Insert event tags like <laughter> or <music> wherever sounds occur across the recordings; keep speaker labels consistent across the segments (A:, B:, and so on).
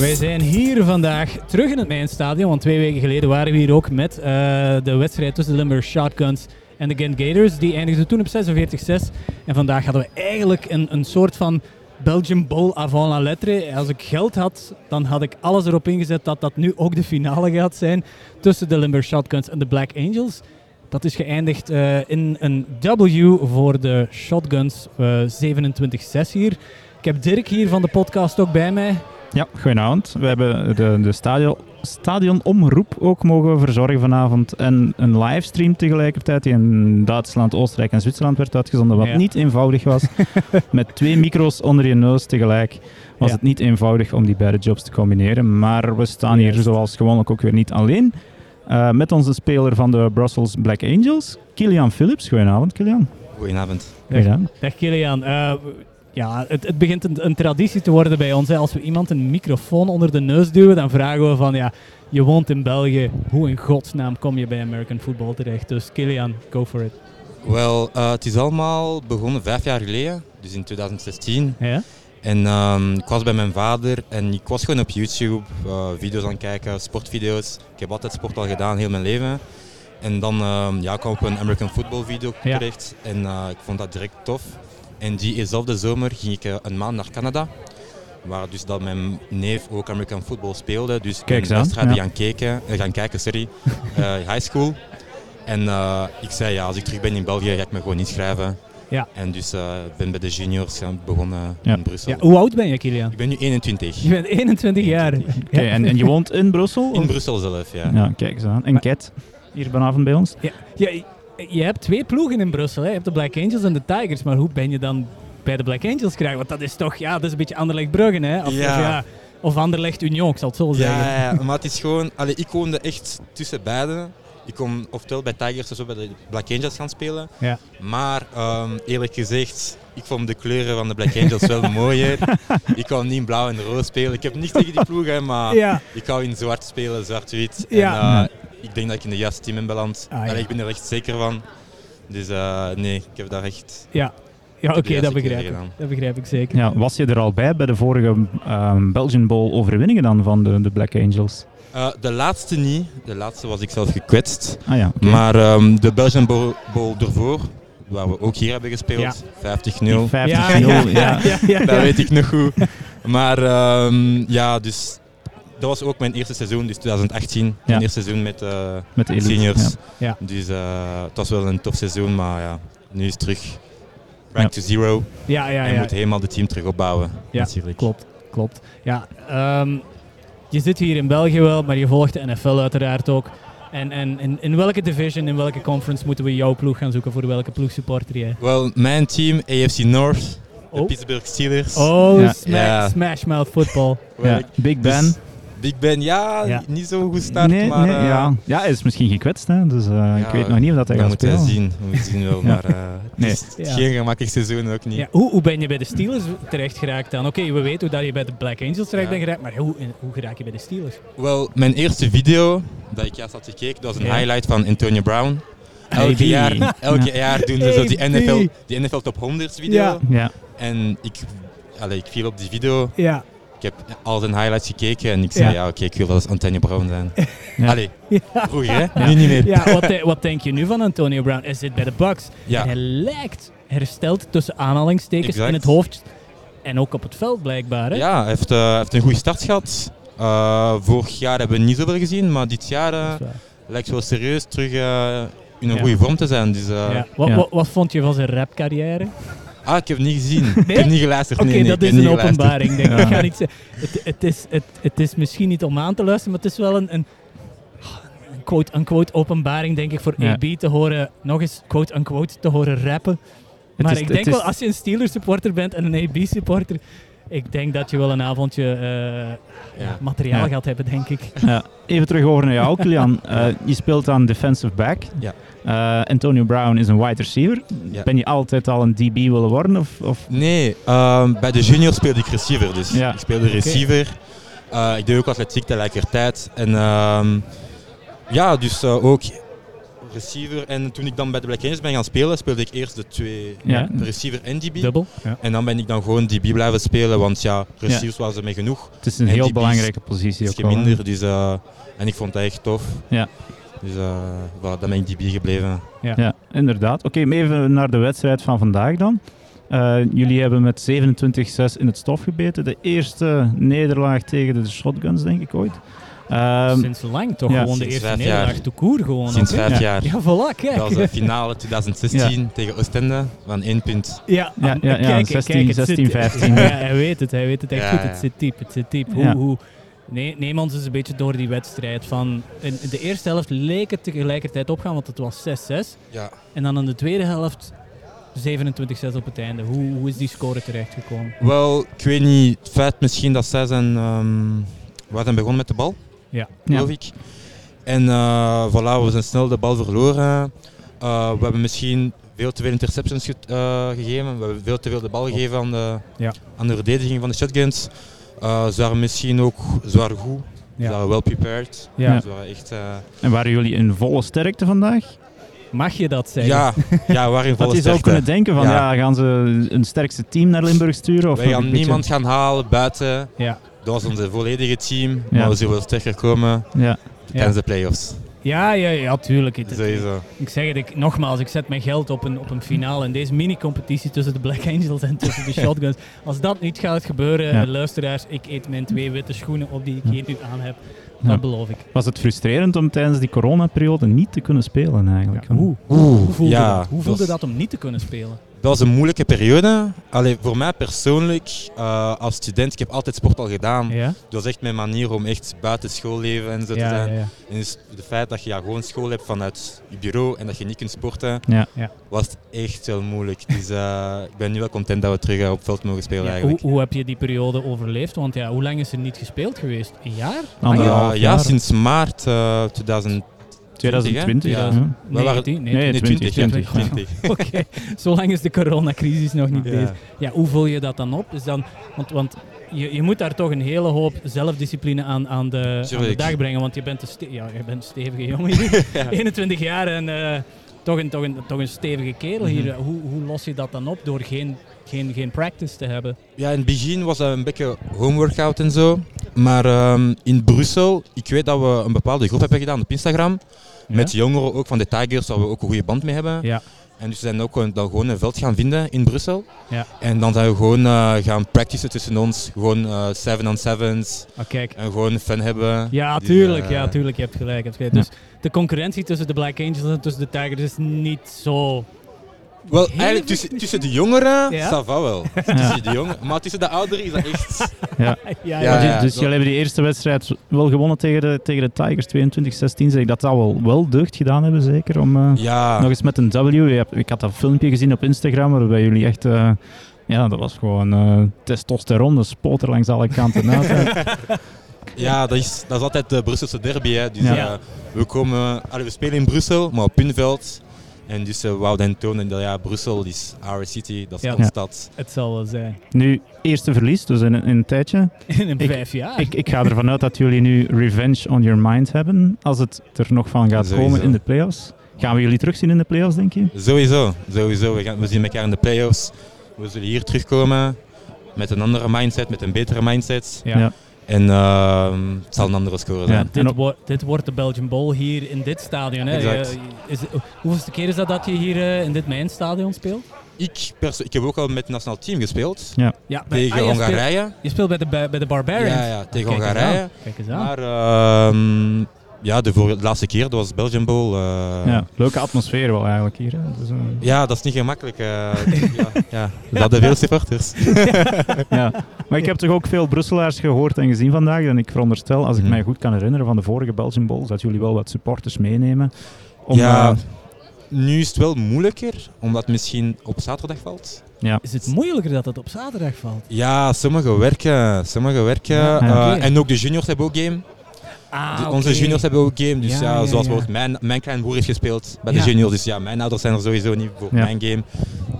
A: Wij zijn hier vandaag terug in het Mijnstadion, want twee weken geleden waren we hier ook met uh, de wedstrijd tussen de Limburg Shotguns en de Gent Gators. Die eindigde toen op 46-6. En vandaag hadden we eigenlijk een, een soort van Belgian Bowl avant la lettre. Als ik geld had, dan had ik alles erop ingezet dat dat nu ook de finale gaat zijn tussen de Limburg Shotguns en de Black Angels. Dat is geëindigd uh, in een W voor de Shotguns, uh, 27-6 hier. Ik heb Dirk hier van de podcast ook bij mij.
B: Ja, goedenavond. We hebben de, de stadion, stadionomroep ook mogen verzorgen vanavond. En een livestream tegelijkertijd die in Duitsland, Oostenrijk en Zwitserland werd uitgezonden. Wat niet eenvoudig was. <laughs> Met twee micro's onder je neus tegelijk was het niet eenvoudig om die beide jobs te combineren. Maar we staan hier zoals gewoonlijk ook weer niet alleen. Uh, met onze speler van de Brussels Black Angels, Kilian Phillips. Goedenavond, Kilian.
C: Goedenavond.
A: Dag, Kilian. Uh, ja, het, het begint een, een, traditie te worden bij ons. Hè. Als we iemand een microfoon onder de neus duwen, dan vragen we van ja, je woont in België. Hoe in godsnaam kom je bij American Football terecht? Dus Kilian, go for it.
C: Wel, uh, het is allemaal begonnen vijf jaar geleden, dus in 2016.
A: Ja?
C: En um, ik was bij mijn vader en ik was gewoon op YouTube uh, video's aan het kijken, sportvideo's. Ik heb altijd sport al gedaan, heel mijn leven. En dan ja, kwam ik op een American Football video terecht ja. en uh, ik vond dat direct tof. En diezelfde zomer ging ik een maand naar Canada. Waar dus dat mijn neef ook American football speelde. Dus
B: Kijk
C: ik ben wedstrijden ja. gaan, kijken, uh, gaan kijken, sorry, uh, <laughs> high school. En uh, ik zei ja, als ik terug ben in België ga ik me gewoon inschrijven.
A: Ja.
C: En dus uh, ben bij de juniors begonnen ja. in Brussel.
A: Ja, hoe oud ben je, Kilian?
C: Ik ben nu 21.
A: Je bent 21 jaar.
B: Okay, en, en, je woont in Brussel?
C: In Brussel zelf, ja.
B: Ja, kijk eens aan. En Ket, hier vanavond bij ons?
A: Ja, ja, je hebt twee ploegen in Brussel. Hè. Je hebt de Black Angels en de Tigers. Maar hoe ben je dan bij de Black Angels krijgen? Want dat is toch, ja, dat is een beetje Anderlecht Bruggen, hè? Of,
C: ja.
A: of, ja, of Anderlecht Union, ik zal het zo zeggen.
C: Ja, ja, maar het is gewoon, allee, ik woonde echt tussen beiden. Ik kon oftewel bij Tigers of bij de Black Angels gaan spelen.
A: Ja.
C: Maar um, eerlijk gezegd, ik vond de kleuren van de Black Angels wel <laughs> mooier. Ik wou niet in blauw en rood spelen. Ik heb niks tegen die ploeg, hè, maar
A: ja.
C: ik wou in zwart spelen, zwart-wit.
A: Ja.
C: En, uh, ik denk dat ik in de juiste team ben beland.
A: Ah, ja.
C: Allee, ik ben er echt zeker van. Dus uh, nee, ik heb daar echt...
A: Ja, ja oké, okay, dat begrijp ik. Dat begrijp ik zeker.
B: Ja, was je er al bij bij de vorige um, Belgian Bowl overwinningen dan van de, de Black Angels?
C: Uh, de laatste niet. De laatste was ik zelf gekwetst.
B: Ah, ja, okay.
C: Maar um, de Belgian Bowl, Bowl ervoor, waar we ook hier hebben gespeeld,
A: ja.
C: 50-0.
B: 50-0, ja, ja,
C: ja, Dat weet ik nog goed. Maar um, ja, dus dat was ook mijn eerste seizoen, dus 2018. Mijn eerste seizoen met, uh,
B: met de
C: seniors.
A: Ja.
C: Dus uh, het was wel een tof seizoen, maar ja, nu is het terug back to zero.
A: Ja, ja,
C: en moet helemaal de team terug opbouwen.
A: Ja,
C: natuurlijk.
A: klopt. klopt. Ja, um, je zit hier in België wel, maar je volgt de NFL uiteraard ook. En, en in, in welke division, in welke conference moeten we jouw ploeg gaan zoeken? Voor welke ploeg supporter jij?
C: Wel, mijn team, AFC North, de
A: Oh.
C: Pittsburgh Steelers.
A: Oh,
B: Ja.
A: Smash Mouth football.
B: Big Ben.
C: dus Big Ben, ja,
A: Ja.
C: niet zo goed start,
B: nee,
C: maar...
B: nee,
C: eh,
B: ja. ja, hij is misschien gekwetst, hè, dus uh, ik weet nog niet of dat hij
C: dat
B: gaat
C: moet hij
B: spelen.
C: zien, we moeten zien wel, <laughs>
B: Ja.
C: maar <laughs> uh,
B: Nee.
C: het is
A: Ja.
C: geen gemakkelijk seizoen ook niet.
A: Ja, hoe, hoe ben je bij de Steelers terecht geraakt dan? Oké, we weten hoe dat je bij de Black Angels terecht
C: Ja.
A: bent geraakt, maar hoe, hoe geraak je bij de Steelers?
C: Wel, mijn eerste video dat ik juist had gekeken, dat was een
A: Ja.
C: highlight van Antonio Brown. Elke jaar, elke jaar doen ze zo die. NFL, die NFL Top 100 video.
A: Ja.
B: Ja,
C: En ik, allee, ik viel op die video.
A: Ja.
C: Ik heb al zijn highlights gekeken en ik zei,
A: Ja.
C: ja, oké, ik wil dat als Antonio Brown zijn.
B: Ja. <laughs>
C: Allee,
A: Ja.
C: vroeger hè, nu niet meer.
A: Ja, wat, de- wat denk je nu van Antonio Brown? Hij zit bij de Bucks.
C: Ja.
A: En hij lijkt hersteld tussen aanhalingstekens
C: Exact.
A: in het hoofd en ook op het veld blijkbaar. Hè?
C: Ja, hij heeft, uh, heeft een goede start gehad. Uh, vorig jaar hebben we niet zoveel gezien, maar dit jaar uh,
A: is waar.
C: lijkt wel serieus terug uh, in een
A: Ja.
C: goede vorm te zijn. Dus, uh,
A: Ja. Wat,
B: Ja.
A: Wat, wat vond je van zijn rapcarrière?
C: Ah, ik heb het niet gezien. <laughs> Ik heb niet geluisterd.
A: Oké,
C: nee, nee,
A: dat is een openbaring, denk ik.
B: Ja.
A: ik. Ga niet zeggen. Het, het, is, het, het is misschien niet om aan te luisteren, maar het is wel een, een, een quote-unquote openbaring, denk ik, voor
B: Ja.
A: AB te horen, nog eens quote-unquote te horen rappen. Maar
B: is-
A: ik denk
B: is-
A: wel, als je een Steelers supporter bent en een AB supporter, ik denk dat je wel een avondje eh,
C: Ja.
A: materiaal
B: Ja.
A: gaat hebben, denk ik.
B: Ja, even terug over naar jou, Kilian. Uh, <laughs> je speelt aan defensive back.
C: Ja.
B: Uh, Antonio Brown is een wide receiver.
C: Ja.
B: Ben je altijd al een DB willen worden? Of, of?
C: Nee, ehm, bij de junior speelde ik receiver. Dus
B: Ja.
C: ik speelde receiver. Uh, ik deed ook atletiek tegelijkertijd. En ehm, ja, dus uh, ook receiver. En toen ik dan bij de Black Angels ben gaan spelen, speelde ik eerst de twee
B: Ja.
C: de receiver en DB.
A: Dubbel. Ja.
C: En dan ben ik dan gewoon DB blijven spelen, want ja, receivers was er mee genoeg.
B: Het is een
C: En
B: heel belangrijke positie ook wel,
C: minder, dus, eh, en ik vond dat echt tof.
B: Ja.
C: Dus voilà, dan ben ik DB gebleven.
B: Ja, inderdaad. Oké, even naar de wedstrijd van vandaag dan. Eh, jullie hebben met 27-6 in het stof gebeten. De eerste nederlaag tegen de Shotguns, denk ik ooit. Ehm,
A: Sinds lang toch
B: ja.
A: gewoon de
C: Sinds
A: eerste
C: vijf jaar.
A: nederlaag to koer gewoon.
C: Sinds vijf
B: Ja.
C: jaar.
A: Ja, voilà, kijk.
C: Dat was de finale 2016 tegen Oostende van één punt.
A: Ja,
B: Ja, ja, ja,
A: kijk,
B: 16,
A: kijk, het
B: 16,
A: zit-
B: 15. <laughs>
A: Ja, hij weet het, hij weet het echt
C: Ja,
A: goed.
C: ja.
A: Het zit diep, het zit diep. Hoe,
B: Ja.
A: hoe, nee, neem ons eens een beetje door die wedstrijd. Van, in de eerste helft leek het tegelijkertijd opgaan, want het was 6-6.
C: Ja.
A: En dan in de tweede helft 27-6 op het einde. Hoe, hoe is die score terechtgekomen?
C: Wel, ik weet niet, het feit misschien dat zij zijn, ehm we zijn begonnen met de bal,
A: Ja.
C: geloof ik. En eh, voilà, we zijn snel de bal verloren. Eh, we hebben misschien veel te veel interceptions ge- eh, gegeven. We hebben veel te veel de bal gegeven aan de,
A: Ja.
C: aan de verdediging van de shotguns. Eh ze waren misschien ook zwaar goed. Ze
A: Ja.
C: waren well prepared.
A: Ja.
C: Ze waren echt, eh,
B: en waren jullie in volle sterkte vandaag?
A: Mag je dat zeggen?
C: ja, <laughs> ja, we waren in volle
B: Dat je zou
C: sterkte.
B: kunnen denken van, ja.
C: Ja.
B: gaan ze een sterkste team naar Limburg sturen? Of
C: Wij gaan
B: beetje-
C: niemand gaan halen buiten.
A: Ja.
C: Dat was onze volledige team.
B: Ja.
C: Maar we zullen wel sterker komen
B: Ja,
C: tijdens de play-offs.
A: Ja, ja, ja, tuurlijk. Het-
C: Sowieso.
A: Ik zeg het, ik, nogmaals, ik zet mijn geld op een, op een finale in deze mini-competitie tussen de Black Angels en tussen de <laughs> Shotguns. Als dat niet gaat gebeuren,
B: Ja.
A: luisteraars, ik eet mijn twee witte schoenen op die ik hier nu aan heb. Dat
B: Ja.
A: beloof ik.
B: was het frustrerend om tijdens die coronaperiode niet te kunnen spelen eigenlijk?
A: Ja,
C: Oeh,
A: hoe voelde,
C: ja,
A: dat? Hoe voelde
C: is-
A: dat om niet te kunnen spelen?
C: Dat was een moeilijke periode. Allee, voor mij persoonlijk, eh, als student, ik heb altijd sport al gedaan.
A: Ja?
C: Dat was echt mijn manier om echt buiten schoolleven en zo te
A: Ja,
C: zijn.
A: ja.
C: En dus het feit dat je ja, gewoon school hebt vanuit je bureau en dat je niet kunt sporten,
B: Ja.
A: Ja.
C: was het echt wel moeilijk. Dus eh, ik ben nu wel content dat we terug eh, op veld mogen spelen
A: Ja, hoe,
C: eigenlijk.
A: hoe heb je die periode overleefd? Want ja, hoe lang is er niet gespeeld geweest? Een jaar?
B: Anderhalf jaar.
C: ja, sinds maart eh 2020.
B: 2020,
C: Ja. waren-
A: 19? Nee,
B: Nee,
C: 20,
B: 20,
C: 20, 20.
A: Oké, zo lang is de coronacrisis nog niet
C: Ja.
A: bezig. Ja, hoe vul je dat dan op? Is dan, want want je, je moet daar toch een hele hoop zelfdiscipline aan, aan, de, aan de dag brengen. Want je bent een, ste- ja, je bent een stevige jongen hier. <laughs> <laughs> 21 jaar en eh, toch, een, toch, een, toch een stevige kerel hier.
C: Mhm.
A: Hoe, hoe los je dat dan op door geen, geen, geen practice te hebben?
C: Ja, in het begin was dat een beetje homeworkout en zo. Maar ehm, in Brussel, ik weet dat we een bepaalde groep hebben gedaan op Instagram. Met jongeren ook van de Tigers, waar we ook een goede band mee hebben.
A: Ja.
C: En dus we zijn ook gewoon- dan gewoon een veld gaan vinden in Brussel.
A: Ja.
C: En dan zijn we gewoon eh, gaan practicen tussen ons. Gewoon eh, seven on sevens.
A: Ah, kijk.
C: En gewoon fun hebben.
A: Ja, tuurlijk,
C: eh,
A: ja, tuurlijk, je hebt gelijk. Je hebt gelijk.
B: Ja.
A: Dus de concurrentie tussen de Black Angels en tussen de Tigers is niet zo...
C: Wel, eigenlijk tussen, tussen de jongeren,
A: Ja?
C: ça va wel. <laughs> tussen de jongeren. Maar tussen de ouderen is dat echt... <laughs>
A: Ja,
C: Ja,
A: ja,
B: dus
C: ja.
B: dus jullie hebben die eerste wedstrijd wel gewonnen tegen de, tegen de Tigers, 22-16. Zeg ik dat dat wel, wel deugd gedaan hebben, zeker? Om eh,
C: Ja,
B: nog eens met een W. Je hebt- ik had dat filmpje gezien op Instagram waarbij jullie echt... eh, ja, dat was gewoon eh, testosteron, de spoot er langs alle kanten uit. <laughs>
C: ja dat, is, dat is altijd de Brusselse derby. Hè. Dus,
B: Ja.
C: we, komen, allee, we spelen in Brussel, maar op hun veld. En dus uh, wouden hen tonen dat ja, Brussel is our city, dat is
A: Ja.
C: onze
B: Ja.
C: stad.
A: het zal wel zijn.
B: nu, eerste verlies, dus in, een- in een tijdje.
A: In een
B: Ik-
A: vijf jaar.
B: Ik, ik ga ervan uit dat jullie nu revenge on your mind hebben, als het er nog van gaat
C: Sowieso.
B: komen in de playoffs. Gaan we jullie terugzien in de playoffs, denk je?
C: Sowieso, sowieso. We, gaan, we zien elkaar in de playoffs. We zullen hier terugkomen met een andere mindset, met een betere mindset.
A: ja.
B: Ja.
C: En ehm, het zal een andere score zijn.
B: Ja.
A: Dit,
B: op-
A: wo- dit wordt de Belgian Bowl hier in dit stadion. Hè?
C: Exact.
A: Je- is, hoeveelste keer is dat dat je hier eh, in dit mijnstadion speelt?
C: Ik, ik heb ook al met het nationaal team gespeeld.
A: Ja, bij-
C: Tegen
A: ah, je speelt-
C: Hongarije.
A: Je speelt bij de, bij, de Barbarians.
C: Ja, ja, tegen
A: Kijk eens
C: Hongarije.
A: aan. Kijk eens aan.
C: Maar ehm, ja, de, voor, de laatste keer, dat was Belgian Bowl. eh,
B: Ja, leuke atmosfeer wel eigenlijk hier. Hè. Dus, eh,
C: Ja, dat is niet gemakkelijk. eh, <laughs> ja, ja. We hadden veel supporters. <laughs>
B: ja. Maar ik heb toch ook veel Brusselaars gehoord en gezien vandaag. En ik veronderstel, als ik
C: Mhm.
B: mij goed kan herinneren van de vorige Belgian Bowls, dat jullie wel wat supporters meenemen. Om,
C: ja, nu is het wel moeilijker, omdat het misschien op zaterdag valt.
B: ja.
A: Is het moeilijker dat het op zaterdag valt?
C: Ja, sommigen werken. Sommigen werken.
A: Ja,
C: eh. En ook de juniors hebben ook game.
A: Ah,
C: De-. Onze juniors hebben ook game. Dus
A: Ja,
C: ja,
A: ja,
C: zoals
A: ja.
C: bijvoorbeeld mijn, mijn klein broer heeft gespeeld bij
A: Ja.
C: de juniors. Dus ja, mijn ouders zijn er sowieso niet voor
B: Ja.
C: mijn game.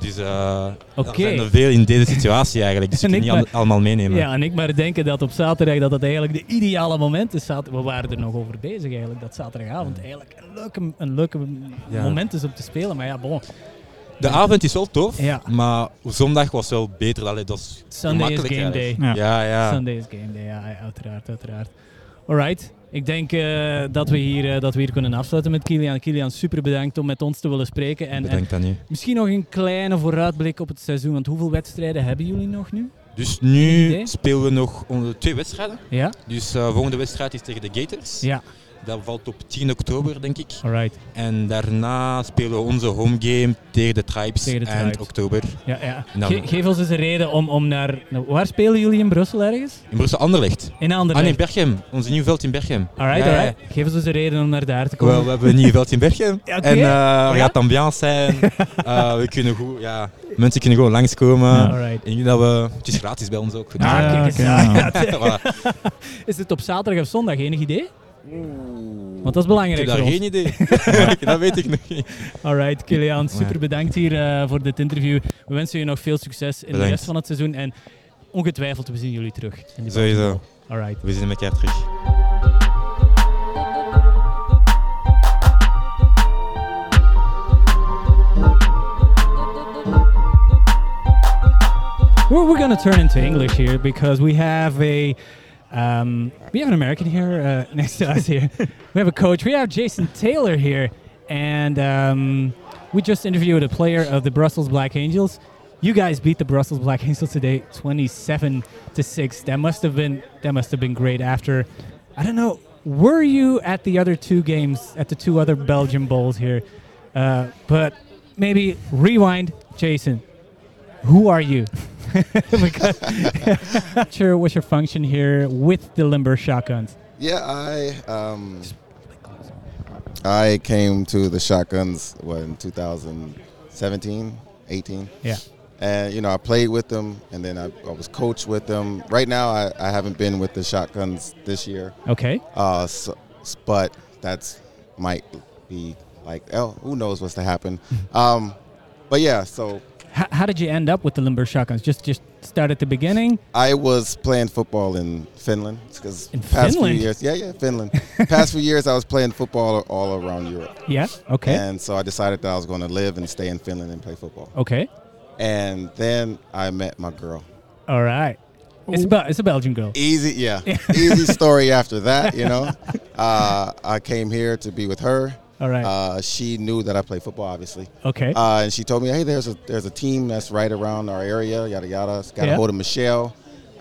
C: Dus uh,
A: Oké.
C: okay. er zijn er veel in deze situatie eigenlijk. Dus <laughs> je kunt niet maar, allemaal meenemen.
A: Ja, en ik maar denken dat op zaterdag dat het eigenlijk de ideale moment is. We waren er nog over bezig eigenlijk, dat zaterdagavond eigenlijk een leuke, een leuke ja. moment is om te spelen. Maar ja, bon.
C: De avond is wel tof, ja. maar zondag was wel beter. Allee, dat is
A: Sunday is game day.
C: Ja. ja. Ja,
A: Sunday is game day, ja, uiteraard, uiteraard. Alright. Ik denk uh, dat, we hier, uh, dat we hier kunnen afsluiten met Kilian. Kilian, super bedankt om met ons te willen spreken. En,
C: bedankt aan je.
A: Misschien nog een kleine vooruitblik op het seizoen. Want hoeveel wedstrijden hebben jullie nog nu?
C: Dus nu spelen we nog twee wedstrijden.
A: Ja.
C: Dus de uh, volgende wedstrijd is tegen de Gators.
A: Ja.
C: Dat valt op 10 oktober, denk ik.
A: Alright.
C: En daarna spelen we onze home game tegen de Tribes
A: tegen de
C: eind oktober.
A: Ja, ja. Ge geef ons eens een reden om, om naar... Waar spelen jullie in Brussel ergens?
C: In Brussel, Anderlecht.
A: In Anderlecht?
C: Ah nee, Berchem. Ons nieuw veld in Berchem.
A: Alright, ja, alright. Geef ons eens een reden om naar daar te komen.
C: Well, we hebben een nieuw veld in Berchem. <laughs> okay. En uh, er gaat ambiance zijn. uh, <laughs> we kunnen goed... Ja, mensen kunnen gewoon langskomen.
A: Alright.
C: En dat we... Het is gratis bij ons ook.
A: Ah, voilà. <laughs> is het op zaterdag of zondag? Enig idee? Want dat is belangrijk.
C: Ik heb daar geen idee. <laughs> <laughs> dat weet ik nog niet.
A: Alright, Kilian, super bedankt hier uh, voor dit interview. We wensen je nog veel succes in
C: bedankt.
A: de rest van het seizoen. En ongetwijfeld, we zien jullie terug. In
C: Sowieso.
A: Alright.
C: We zien elkaar terug.
A: We're, we're going to turn into English here because we have a Um, we have an American here uh, <laughs> next to us here. we have a coach. We have Jason Taylor here, and um, we just interviewed a player of the Brussels Black Angels. You guys beat the Brussels Black Angels today, twenty-seven to six. That must have been that must have been great. After, I don't know, were you at the other two games at the two other Belgian bowls here? Uh, but maybe rewind, Jason. Who are you? <laughs> because sure, what's your function here with the Limburg Shotguns?
D: Yeah, I um, I came to the Shotguns what in 2017, 18.
A: Yeah.
D: And you know, I played with them, and then I, I was coached with them. Right now, I, I haven't been with the Shotguns this year.
A: Okay.
D: Uh, so, but that's might be like, oh, who knows what's to happen. <laughs> um, but yeah, so
A: how, how, did you end up with the Limburg Shotguns? Just just start at the beginning.
D: I was playing football in Finland because
A: in
D: past
A: Finland?
D: few years, yeah, yeah, Finland. <laughs> past few years, I was playing football all around Europe.
A: Yeah. Okay.
D: And so I decided that I was going to live and stay in Finland and play football.
A: Okay.
D: And then I met my girl.
A: All right. It's a, it's a Belgian girl.
D: Easy, yeah. <laughs> Easy story after that, you know. Uh, I came here to be with her.
A: All right.
D: Uh, she knew that I play football, obviously.
A: Okay.
D: Uh, and she told me, "Hey, there's a there's a team that's right around our area, yada yada. Got
A: Yeah.
D: a hold of Michelle,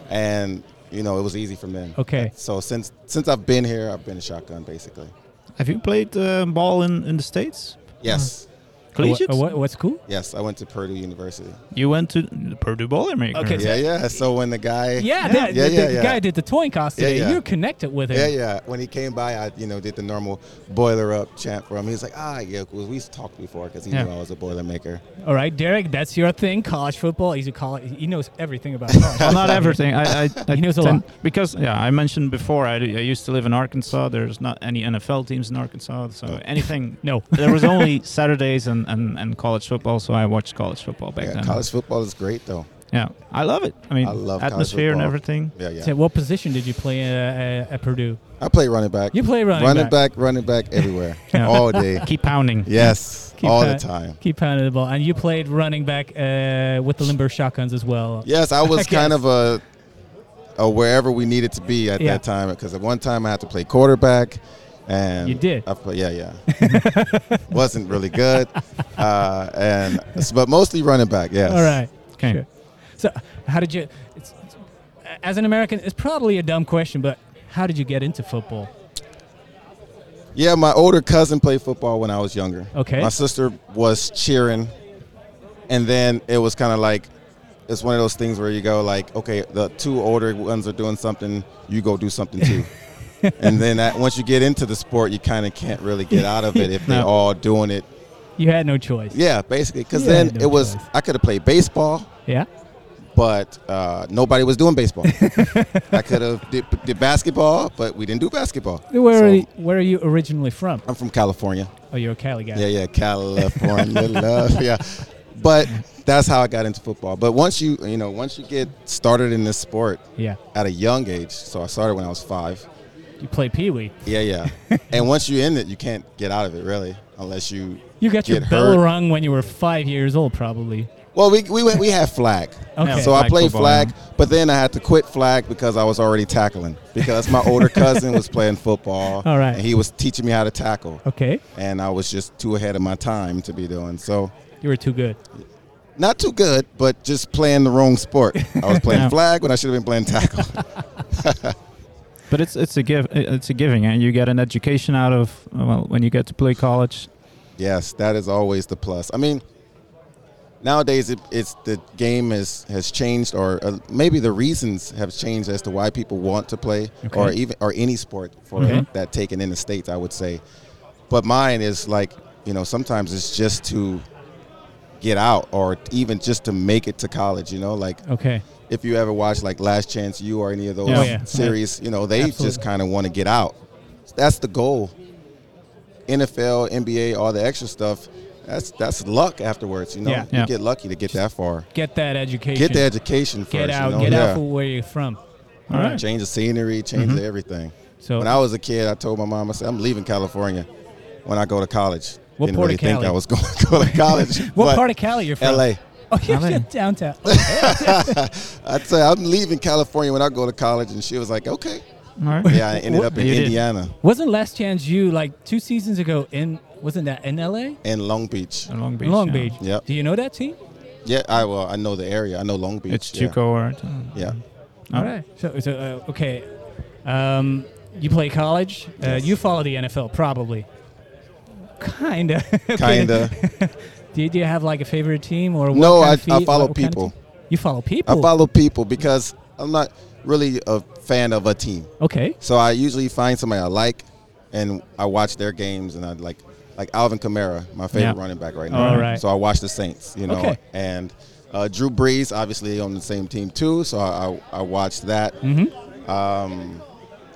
D: and you know it was easy from then.
A: Okay.
D: So since since I've been here, I've been a shotgun basically.
B: Have you played uh, ball in, in the States?
D: Yes,
B: Collegiate?
A: What, what, what's cool?
D: yes. I went to Purdue University.
B: You went to the Purdue Boilermaker.
A: Okay,
D: Yeah, yeah. So when the guy,
A: Yeah,
B: Yeah.
A: the,
D: Yeah,
A: the,
D: yeah,
A: the
D: yeah.
A: guy did the towing cost
D: Yeah,
A: today.
D: yeah.
A: You're connected with him.
D: yeah, yeah. When he came by, I you know did the normal boiler up chant for him. He was like, ah, yeah, 'cause we talked before because he
B: Yeah.
D: knew I was a boiler maker.
A: All right, Derek, that's your thing. College football. He's a college. He knows everything about <laughs> college.
B: Well, not everything. I, I, <laughs> I
A: He knows a lot.
B: because yeah, I mentioned before. I, I used to live in Arkansas. There's not any NFL teams in Arkansas, so anything. <laughs>
A: no.
B: There was only Saturdays and, and, and college football, so I watched college football back
D: Yeah,
B: then.
D: college football is great though.
B: Yeah, I love it. I mean,
D: I love
B: atmosphere and everything.
D: Yeah, yeah.
A: So what position did you play uh, at Purdue?
D: I play running back.
A: You play running, back
D: running back. running back everywhere, <laughs>
B: Yeah.
D: all day. <laughs>
B: Keep pounding.
D: Yes, <laughs>
A: Keep
D: all
A: that-
D: the time.
A: Keep pounding the ball. And you played running back uh, with the Limburg Shotguns as well.
D: Yes, I was
A: I
D: kind of a, a wherever we needed to be at
A: Yeah.
D: that time because at one time I had to play quarterback, and
A: You did?
D: I play, yeah, yeah. <laughs> Wasn't really good, uh, and but mostly running back. Yes.
A: All right.
B: Okay.
A: Sure. So how did you? It's, it's, as an American, it's probably a dumb question, but how did you get into football?
D: Yeah, my older cousin played football when I was younger.
A: Okay.
D: My sister was cheering, and then it was kind of like it's one of those things where you go like, okay, the two older ones are doing something, you go do something too. <laughs> and then that, once you get into the sport, you kind of can't really get out of it if they're <laughs> all doing it.
A: You had no choice.
D: Yeah, basically, because then
A: no
D: it was
A: choice.
D: I could have played baseball,
A: Yeah.
D: but uh, nobody was doing baseball. <laughs> I could have did, did basketball, but we didn't do basketball.
A: Where
D: So,
A: are you, where are you originally from?
D: I'm from California.
A: Oh, you're a Cali guy.
D: Yeah, yeah, <laughs> California love. Yeah, but that's how I got into football. But once you you know once you get started in this sport
A: Yeah.
D: at a young age, so I started when I was five.
A: You play Pee Wee.
D: Yeah, yeah. <laughs> and once you're in it, you can't get out of it really, unless you.
A: You got your
D: Get
A: bell
D: hurt.
A: rung when you were five years old, probably.
D: Well, we we went- we had flag. <laughs>
A: Okay.
D: So I played
B: football,
D: flag, but then I had to quit flag because I was already tackling. Because my older cousin was playing football, <laughs>
A: All right.
D: and he was teaching me how to tackle,
A: Okay.
D: and I was just too ahead of my time to be doing so.
A: You were too good.
D: Not too good, but just playing the wrong sport. I was playing
B: Yeah.
D: flag when I should have been playing tackle.
B: But it's it's a give it's a giving, and you get an education out of well when you get to play college.
D: Yes, that is always the plus. I mean, nowadays it, it's the game has has changed, or uh, maybe the reasons have changed as to why people want to play, or even or any sport for
A: Okay.
D: that taken in the states. I would say, but mine is like you know sometimes it's just to get out, or even just to make it to college. You know, like
A: Okay.
D: if you ever watch like Last Chance U or any of those
A: Oh, yeah.
D: series, you know, they just kind of want to get out. That's the goal. NFL, NBA, all the extra stuff. That's that's luck afterwards, you know.
A: Yeah.
B: Yeah.
D: You get lucky to get that far.
A: Get that education.
D: Get the education first.
A: Get out.
D: you know?
A: Get
D: yeah.
A: out from where you're from.
B: All right.
A: right.
D: Change the scenery, change
B: Mhm.
D: everything.
A: So
D: When I was a kid, I told my mom, I said, I'm leaving California when I go to college.
A: What
D: Didn't
A: part
D: really
A: of
D: think I was going to go to <laughs> college.
A: what part of Cali you're from?
D: LA.
A: Oh, you're
B: LA.
A: downtown. <laughs>
D: I'd say I'm leaving California when I go to college, and she was like, "Okay."
B: All right.
D: Yeah, I ended up in
B: You did.
D: Indiana
A: Wasn't Last Chance U like two seasons ago in? Wasn't that in LA?
D: and Long Beach.
B: In Long Beach.
A: Long
B: yeah.
A: Beach.
D: Yep.
A: Do you know that team?
D: Yeah, I well, I know the area. I know Long Beach.
B: It's
D: yeah.
B: Chuco, right?
D: Yeah.
A: All right. So, so uh, okay. Um, you play college. Uh, you follow the NFL, probably. Kinda. <laughs>
D: Kinda. <laughs>
A: Do you, have like a favorite team or what
D: No, I, I follow
A: what kind of
D: people.
A: You follow people.
D: I follow people because I'm not really a fan of a team.
A: Okay.
D: So I usually find somebody I like, and I watch their games, and I like like Alvin Kamara, my favorite
B: Yeah.
D: running back right now.
A: All right.
D: So I watch the Saints, you know,
A: Okay.
D: and uh, Drew Brees, obviously on the same team too. So I I, I watched that.
A: Mm-hmm.
D: Um,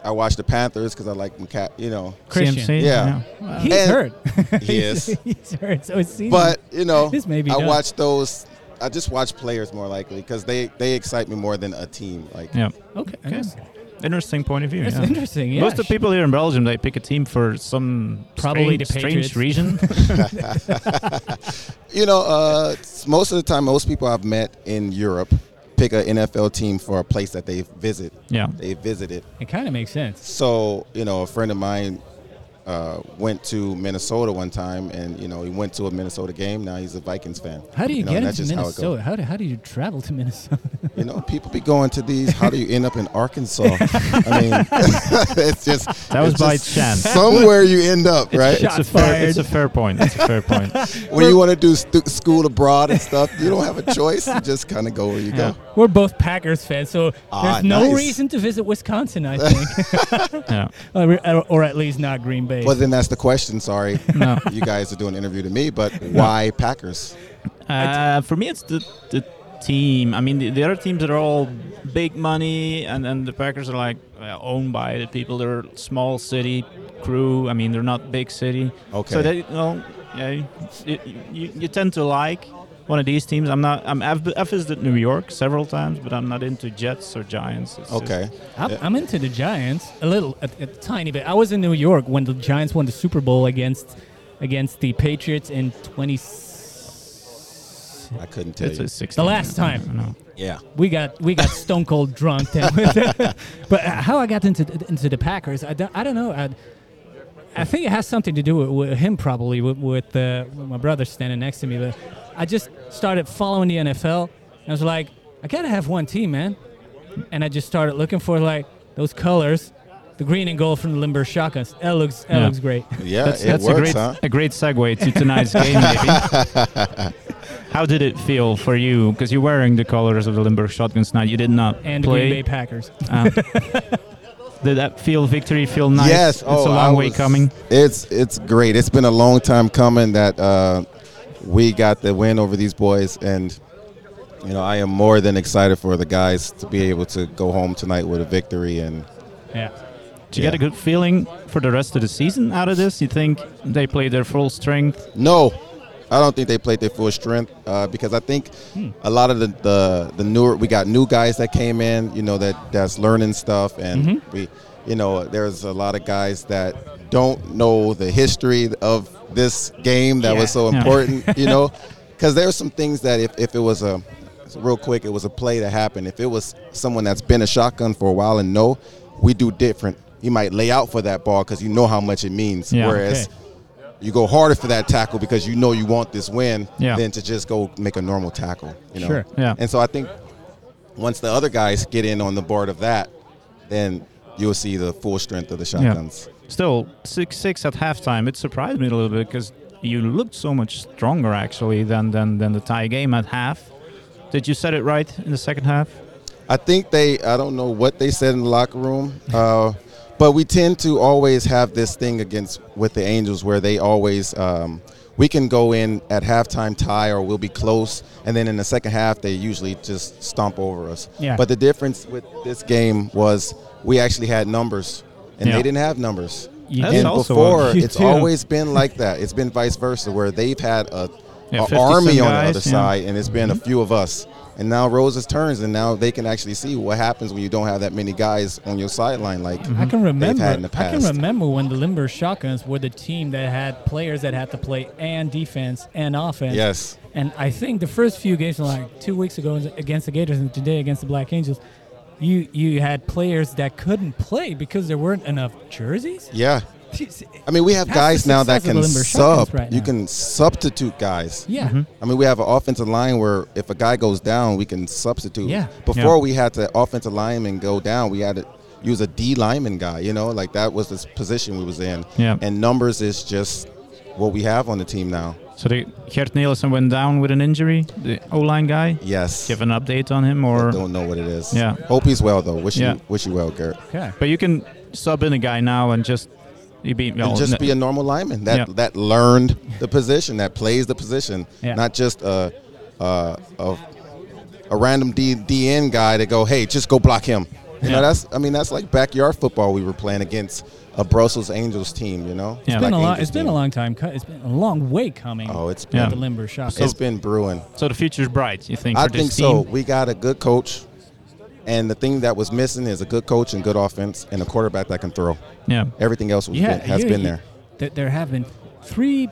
D: I watch the Panthers because I like McCa- you know.
A: Christian.
B: CMC.
D: Yeah.
A: He's
D: And-
A: hurt. <laughs> <laughs>
D: He is.
A: He's hurt. So it seems.
D: But you know,
A: This may be
D: I
A: done.
D: watch those. I just watch players more likely because they they excite me more than a team. Like
B: Yeah.
A: okay.
B: Okay. Interesting point of view.
A: that's
B: yeah.
A: interesting. Yeah.
B: Most of the people here in Belgium, they pick a team for some
A: Probably the
B: strange, strange reason. <laughs>
D: you know, uh, most of the time, most people I've met in Europe pick an NFL team for a place that they visit.
B: yeah.
D: They visited.
A: It kind of makes sense.
D: So you know, a friend of mine uh, went to Minnesota one time, and you know, he went to a Minnesota game. Now he's a Vikings fan.
A: How do you,
D: know,
A: get
D: and
A: into
D: that's just how.
A: Minnesota? How, do, how do you travel to Minnesota? <laughs>
D: You know, people be going to these. How do you end up in Arkansas? <laughs> I mean, <laughs> it's just
B: That was
D: it's
B: by chance.
D: Somewhere you end up, right?
A: Shots
B: It's a, fair, it's a fair point. It's a fair point.
D: when you want to do stu- school abroad and stuff, you don't have a choice. You just kind of go where you
B: Yeah.
D: go.
A: We're both Packers fans, so
D: Ah,
A: there's no
D: nice.
A: reason to visit Wisconsin, I think.
B: Yeah.
A: or, or at least not Green Bay.
D: Well, then that's the question. Sorry, <laughs>
B: No.
D: you guys are doing an interview to me, but why Packers?
B: Uh, for me, it's the the team. I mean, the, the other teams are all big money, and, and the Packers are like uh, owned by the people. They're small city crew. I mean, they're not big city.
D: Okay.
B: So they, you know, yeah, you, you, you tend to like one of these teams. I'm not. I'm, I've, I've visited New York several times, but I'm not into Jets or Giants. It's just-
D: Okay.
A: I'm,
D: Yeah.
A: I'm into the Giants a little, a, a tiny bit. I was in New York when the Giants won the Super Bowl against against the Patriots in 20.
D: I couldn't tell
B: it's
D: you.
B: a 16.
A: The last time.
B: I.
D: Yeah.
A: We got we got <laughs> stone cold drunk. <laughs> but how I got into into the Packers, I don't, I don't know. I, I think it has something to do with, with him probably with, with, uh, with my brother standing next to me. But I just started following the NFL. And I was like, I gotta have one team, man. And I just started looking for like those colors, the green and gold from the Limburg Shotguns. That looks that
B: Yeah.
A: looks great.
D: Yeah, <laughs>
B: That's,
D: it
B: that's
D: works,
B: a great
D: huh?
B: a great segue to tonight's <laughs> game. Maybe. How did it feel for you? Because you're wearing the colors of the Limburg Shotguns now. You did not
A: And the
B: play.
A: Green Bay Packers.
B: Um, <laughs> did that feel victory feel nice?
D: Yes.
B: It's
D: oh,
B: a long
D: I
B: way coming.
D: It's it's great. It's been a long time coming that uh, we got the win over these boys, and you know I am more than excited for the guys to be able to go home tonight with a victory. And
A: Yeah.
B: Did you get a good feeling for the rest of the season out of this? You think they play their full strength?
D: no, I don't think they played their full strength uh, because I think a lot of the, the the newer we got new guys that came in, you know, that that's learning stuff, and we, you know, there's a lot of guys that don't know the history of this game that
A: Yeah.
D: was so <laughs> important, you know, because there's some things that if, if it was a real quick, it was a play that happened. If it was someone that's been a shotgun for a while and know, we do different. You might lay out for that ball because you know how much it means.
B: Yeah.
D: Whereas
A: Okay.
D: You go harder for that tackle because you know you want this win
B: Yeah.
D: than to just go make a normal tackle. You know?
A: Sure.
B: Yeah.
D: And so I think once the other guys get in on the board of that, then you'll see the full strength of the shotguns.
B: Still, 6 6 at halftime. It surprised me a little bit because you looked so much stronger actually than, than, than the tie game at half. Did you set it right in the second half?
D: I think they, I don't know what they said in the locker room, uh, but we tend to always have this thing against with the Angels where they always, um, we can go in at halftime tie or we'll be close, and then in the second half they usually just stomp over us.
A: Yeah.
D: But the difference with this game was we actually had numbers, and
B: Yeah.
D: they didn't have numbers.
A: You
D: and before, <laughs> it's
A: too.
D: always been like that. It's been vice versa, where they've had a,
B: Yeah,
D: a army on the other side, and it's been a few of us. And now Roses turns, and now they can actually see what happens when you don't have that many guys on your sideline. Like
A: I can remember.
D: had in the
A: I can remember when the Limburg Shotguns were the team that had players that had to play and defense and offense.
D: yes,
A: And I think the first few games, like two weeks ago against the Gators and today against the Black Angels, you you had players that couldn't play because there weren't enough jerseys.
D: yeah. I mean, we have
A: That's
D: guys now that can sub.
A: Right
D: you can substitute guys.
A: Yeah. Mm-hmm.
D: I mean, we have an offensive line where if a guy goes down, we can substitute.
A: Yeah.
D: Before
B: Yeah.
D: we had the offensive lineman go down, we had to use a D lineman guy. You know, like that was the position we was in.
B: Yeah.
D: And numbers is just what we have on the team now.
B: So the, Gert Nielsen went down with an injury, the O line guy.
D: Yes.
B: Give an update on him, or
D: I don't know what it is.
B: Yeah.
D: Hope he's well though. Wish
B: Yeah.
D: you wish you well, Garrett.
A: Okay.
B: but you can sub in a guy now and just you be well,
D: and just be a normal lineman that
B: Yeah.
D: that learned the position, that plays the position,
A: Yeah.
D: not just a a, a, a random D, DN guy to go, hey, just go block him. You
B: Yeah.
D: know, that's I mean that's like backyard football we were playing against a Brussels Angels team. You know,
B: Yeah.
A: It's been
D: Black
A: a long.
D: Angels
A: It's been a long time. It's been a long way coming.
D: Oh, it's
A: with
D: been
B: Yeah.
A: the Limburg Shotguns.
D: it's been brewing.
B: so the future's bright. You think?
D: I
B: for this
D: think
B: team?
D: so. We got a good coach, and the thing that was missing is a good coach and good offense and a quarterback that can throw.
B: Yeah.
D: Everything else was
A: yeah,
D: been, has
A: you-
D: been there.
A: th- there have been three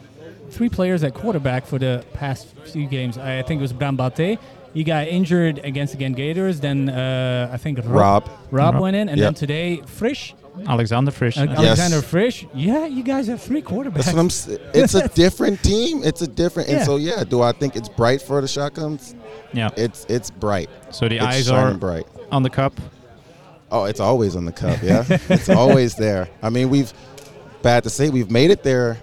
A: three players at quarterback for the past few games. I think it was Bram Bate. He got injured against again Gators. Then uh, I think Rob,
D: Rob.
A: Rob
B: Rob.
A: went in, and then today Frisch,
B: Alexander Frisch.
A: uh,
B: uh,
A: Alexander Frisch. Yeah, you guys have three quarterbacks.
D: That's what I'm. It's a <laughs> different team. It's a different.
A: Yeah.
D: And so yeah, do I think it's bright for the shotguns?
B: yeah.
D: It's it's bright.
B: So the
D: it's
B: eyes
D: shining
B: are
D: bright.
B: On the cup.
D: Oh, it's always on the cup. Yeah, it's always there. I mean, we've bad to say we've made it there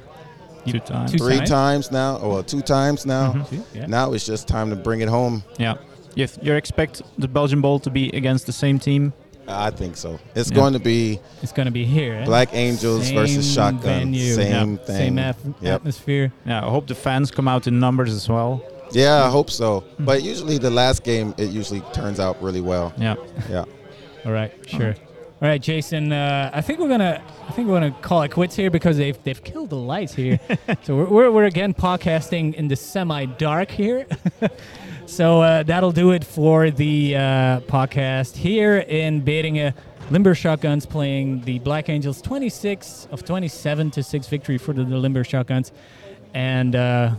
B: Two times.
A: Two
D: three
A: times?
D: times now, or two times now.
A: Two, yeah.
D: Now it's just time to bring it home.
B: Yeah. You, you expect the Belgian Bowl to be against the same team?
D: I think so. It's
B: Yeah.
D: going to be
A: It's going to be here. eh?
D: Black Angels
A: Same
D: versus Shotgun.
A: venue.
D: Same
A: Yeah.
D: thing.
A: Same at-
D: Yep.
A: atmosphere.
B: Yeah. I hope the fans come out in numbers as well.
D: Yeah, I hope so.
A: Hmm.
D: But usually the last game, it usually turns out really well.
B: Yeah.
D: Yeah. <laughs>
A: All right, sure. All right, Jason. Uh, I think we're gonna. I think we're gonna call it quits here because they've they've killed the lights here. <laughs> so we're, we're we're again podcasting in the semi dark here. <laughs> so uh, that'll do it for the uh, podcast here in Beringen. Limburg Shotguns playing the Black Angels 26 of 27 to 6 victory for the, the Limburg Shotguns. And uh,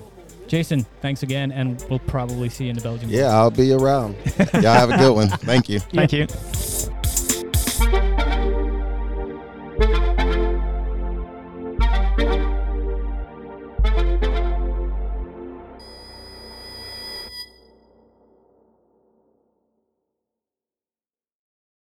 A: Jason, thanks again, and we'll probably see you in the Belgian.
D: Yeah, I'll be around. <laughs> Y'all have a good one. Thank you.
B: Thank you.